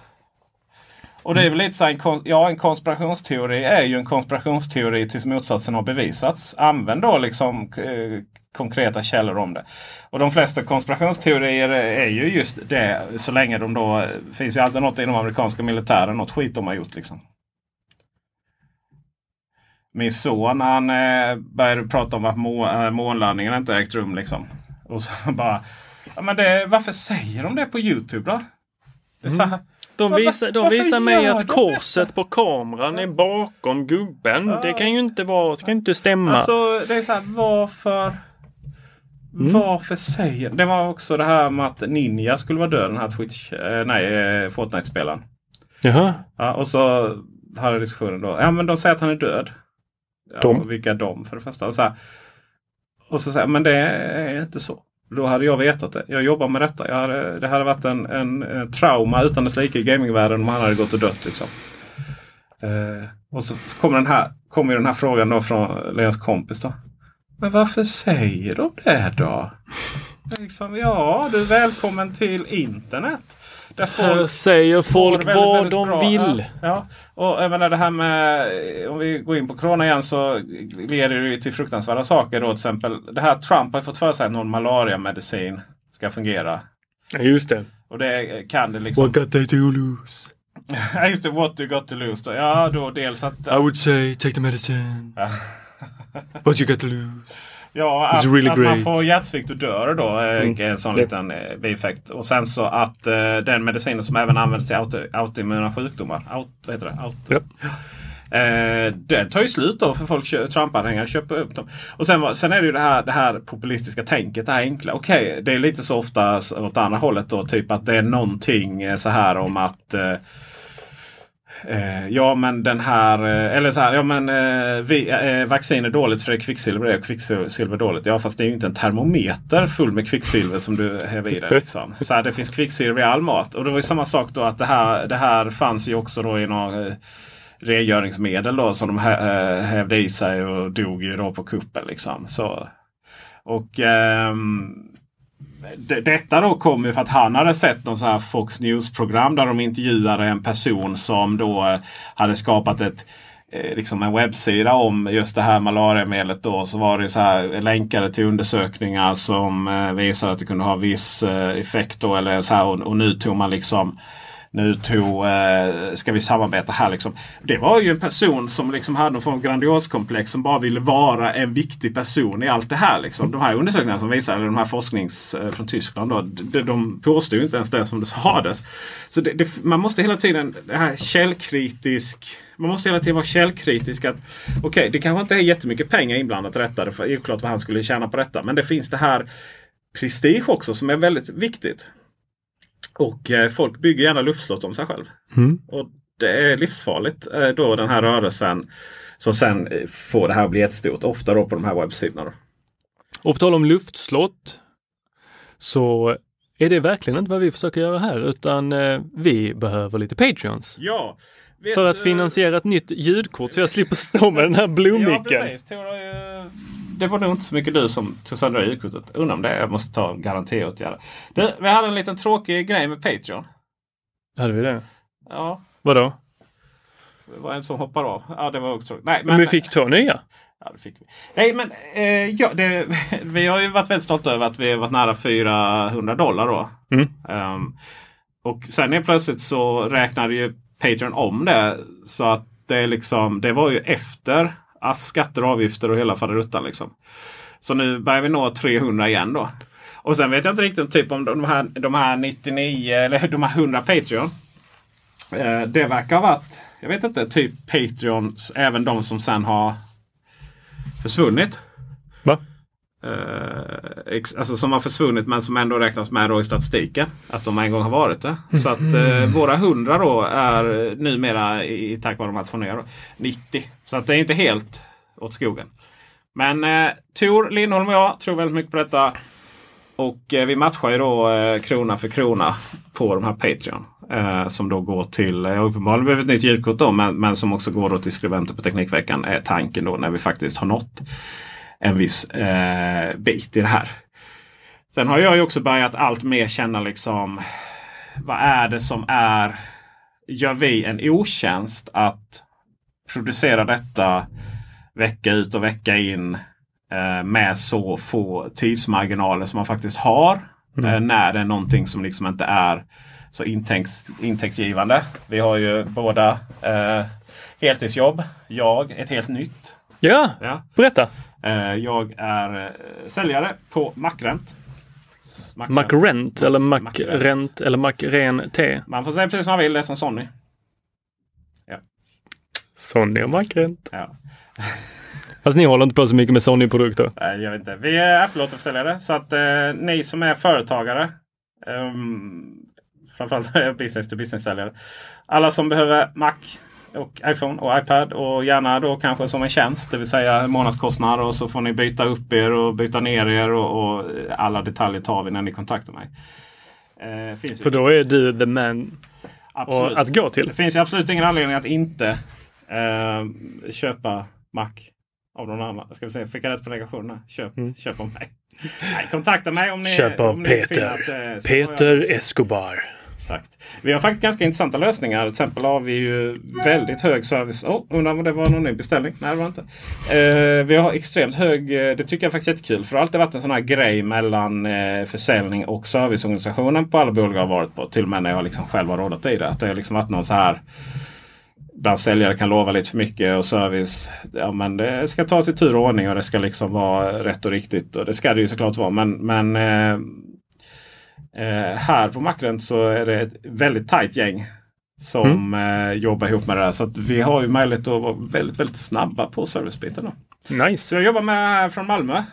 Och det är väl lite så en, ja, en konspirationsteori är ju en konspirationsteori tills motsatsen har bevisats. Använd då liksom eh, konkreta källor om det. Och de flesta konspirationsteorier är ju just det. Så länge de då finns ju alltid något inom amerikanska militären. Något skit de har gjort liksom. Min son han eh, började prata om att må, äh, månlandningen inte ägt rum. Liksom. Och så bara. Ja, men det, varför säger de det på Youtube då? Det är här, de visar, de visar mig att korset på kameran är bakom gubben. Ja. Det kan ju inte vara, det kan inte stämma. Alltså det är så här, varför? Mm. Varför säger Det var också det här med att Ninja skulle vara död. Den här Twitch, eh, nej eh, Fortnite-spelaren. Jaha. Ja, och så hade diskussionen då. Ja men de säger att han är död. Ja, de? Vilka är de för det första? Och så, här, och så säger men det är inte så. Då hade jag vetat det. Jag jobbar med detta. Jag hade, det hade varit en, en, en trauma utan dess like i gamingvärlden om han hade gått och dött. Liksom. Eh, och så kommer den, här, kommer den här frågan då från Leas kompis. Då. Men varför säger de det då? liksom, ja, du är välkommen till internet. Där Här folk säger folk vad väldigt, de bra. vill. Ja, ja. Och jag menar det här med, om vi går in på corona igen så leder det ju till fruktansvärda saker. Då, till exempel det här Trump har fått för sig att någon malariamedicin ska fungera. Ja, just det. Och det kan det liksom... What got they to lose? Ja, just det, what you got to lose. Då. Ja, då dels att... I would say take the medicine. What you got to lose? Ja, att, really att man får hjärtsvikt och dör då är Mm. en sån Det- liten eh, bieffekt. Och sen så att eh, den medicinen som även används till auto, autoimmuna sjukdomar. Aut, vad heter det? Auto, Ja. Eh, den tar ju slut då för folk, Trump-anhängare köper upp dem. Och sen, sen är det ju det här, det här populistiska tänket, det här enkla. Okej, det är lite så ofta åt andra hållet då. Typ att det är någonting eh, så här om att eh, Eh, ja men den här, eh, eller så här, ja men eh, vi, eh, eh vaccin är dåligt för det är kvicksilver det är kvicksilver är dåligt. Ja fast det är ju inte en termometer full med kvicksilver som du häver i dig. Liksom. Så här, det finns kvicksilver i all mat. Och det var ju samma sak då att det här, det här fanns ju också då i någon eh, rengöringsmedel då som de hä- eh, hävde i sig och dog ju då på kuppen. Liksom. Så, och ehm, detta då kom ju för att han hade sett någon så här Fox News-program där de intervjuade en person som då eh, hade skapat ett eh, liksom en webbsida om just det här malariamedlet. Då, så var det så här länkade till undersökningar som eh, visade att det kunde ha viss effekt. Då, eller så här, och, och nu tog man liksom nu tog, eh, ska vi samarbeta här liksom. Det var ju en person som liksom hade någon form av grandioskomplex som bara ville vara en viktig person i allt det här. Liksom. De här undersökningarna som visar, eller de här forsknings eh, från Tyskland, då, de, de påstod ju inte ens det som det sades. Så det, det, man måste hela tiden, det här källkritisk, man måste hela tiden vara källkritisk. att Okej, det kanske inte är jättemycket pengar inblandat i detta. Det är ju klart vad han skulle tjäna på detta. Men det finns det här prestige också som är väldigt viktigt. Och eh, folk bygger gärna luftslott om sig själv. Mm. Och det är livsfarligt eh, då den här rörelsen som sen eh, får det här att bli jättestort. Ofta då på de här webbsidorna. Då. Och på tal om luftslott så är det verkligen inte vad vi försöker göra här utan vi behöver lite Patreons. Ja, För att du- finansiera ett nytt ljudkort så jag slipper stå med den här Ja, blommicken. precis. Tor har ju- Det var nog inte så mycket du som tog sönder ljudkortet. Undrar om det. Jag måste ta garantiåtgärder. Du, vi hade en liten tråkig grej med Patreon. Hade vi det? Ja, Vadå? det var en som hoppade av. Ja, det var också tråkigt. Nej, Men vi fick två nya. Ja, det fick vi. Nej, men eh, ja, det, vi har ju varit väldigt stolta över att vi har varit nära 400 dollar då. Mm. Ehm, och sen är plötsligt så räknade ju Patreon om det. Så att det, liksom, det var ju efter Ah, skatter och avgifter och hela faderuttan. Liksom. Så nu börjar vi nå 300 igen då. Och sen vet jag inte riktigt typ om de här, de här 99 eller de här 100 Patreon. Eh, det verkar ha varit, jag vet inte, typ Patreon även de som sen har försvunnit. Va? Eh, alltså som har försvunnit men som ändå räknas med då i statistiken. Att de en gång har varit det. Så att eh, våra 100 då är numera i, tack vare de här två nya då, 90. Så att det är inte helt åt skogen. Men eh, Tor Lindholm och jag tror väldigt mycket på detta. Och eh, vi matchar ju då eh, krona för krona på de här Patreon. Eh, som då går till, eh, uppenbarligen behöver ett nytt ljudkort då, men, men som också går då till skribenter på Teknikveckan. Är tanken då när vi faktiskt har nått en viss eh, bit i det här. Sen har jag ju också börjat allt mer känna liksom vad är det som är Gör vi en otjänst att producera detta vecka ut och vecka in eh, med så få tidsmarginaler som man faktiskt har. Eh, när det är någonting som liksom inte är så intäkts, intäktsgivande. Vi har ju båda eh, heltidsjobb. Jag ett helt nytt. Ja, Ja. berätta. Eh, jag är eh, säljare på Macrent. Macrent. Eller Macrent. Eller Macren T. Man får säga precis som man vill. Det är som Sony. Sony och Macrent. Ja. Fast ni håller inte på så mycket med Sony-produkter. Nej, jag vet inte. Vi är Apple-återförsäljare. Så att eh, ni som är företagare. Um, framförallt är jag business to business-säljare. Alla som behöver Mac och iPhone och iPad och gärna då kanske som en tjänst. Det vill säga månadskostnad och så får ni byta upp er och byta ner er och, och alla detaljer tar vi när ni kontaktar mig. Eh, För då är du the man Absolut. att gå till. Det finns ju absolut ingen anledning att inte eh, köpa Mac av någon annan. Ska vi se, fick jag rätt på negationen? Köp, köp av mig. Nej, kontakta mig om ni, Mm. Köp av Peter. att, eh, Peter Escobar. Exakt. Vi har faktiskt ganska intressanta lösningar. Till exempel har vi ju väldigt hög service. Oh, undrar om det var någon ny beställning? Nej, det var inte. Eh, vi har extremt hög, eh, det tycker jag faktiskt är jättekul. För det har alltid varit en sån här grej mellan eh, försäljning och serviceorganisationen på alla bolag jag har varit på. Till och med när jag liksom själv har rådat i det. Att det har liksom varit någon så här Bland säljare kan lova lite för mycket och service. Ja, men det ska tas i tur och ordning och det ska liksom vara rätt och riktigt. Och det ska det ju såklart vara. Men, men eh, Eh, här på Macrent så är det ett väldigt tajt gäng som Mm. eh, jobbar ihop med det där. Så vi har ju möjlighet att vara väldigt, väldigt snabba på servicebiten. Då. Så Nice. jag jobbar med från Malmö.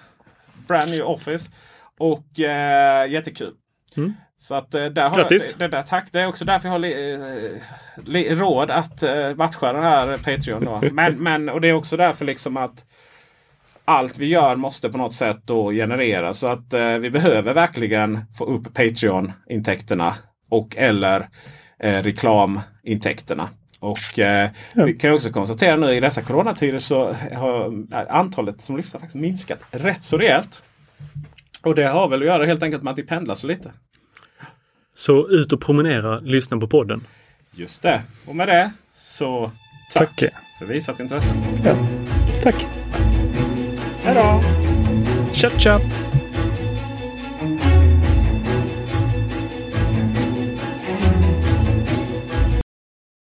Brand new office. Och eh, jättekul. Mm. Så att eh, där har Grattis. jag, det, där, tack. Det är också därför jag har li, eh, li, råd att matcha den här Patreon. Då. Men, men, och det är också därför liksom att allt vi gör måste på något sätt då generera. Så att eh, vi behöver verkligen få upp Patreon-intäkterna och eller eh, reklamintäkterna. Och eh, Ja. vi kan också konstatera nu i dessa coronatider så har antalet som lyssnar faktiskt minskat rätt så rejält. Och det har väl att göra helt enkelt med att vi pendlar så lite. Så ut och promenera, lyssna på podden. Just det. Och med det så tack, Tack. för visat intresse. Ja. Tack. Hej då! Tja, tja.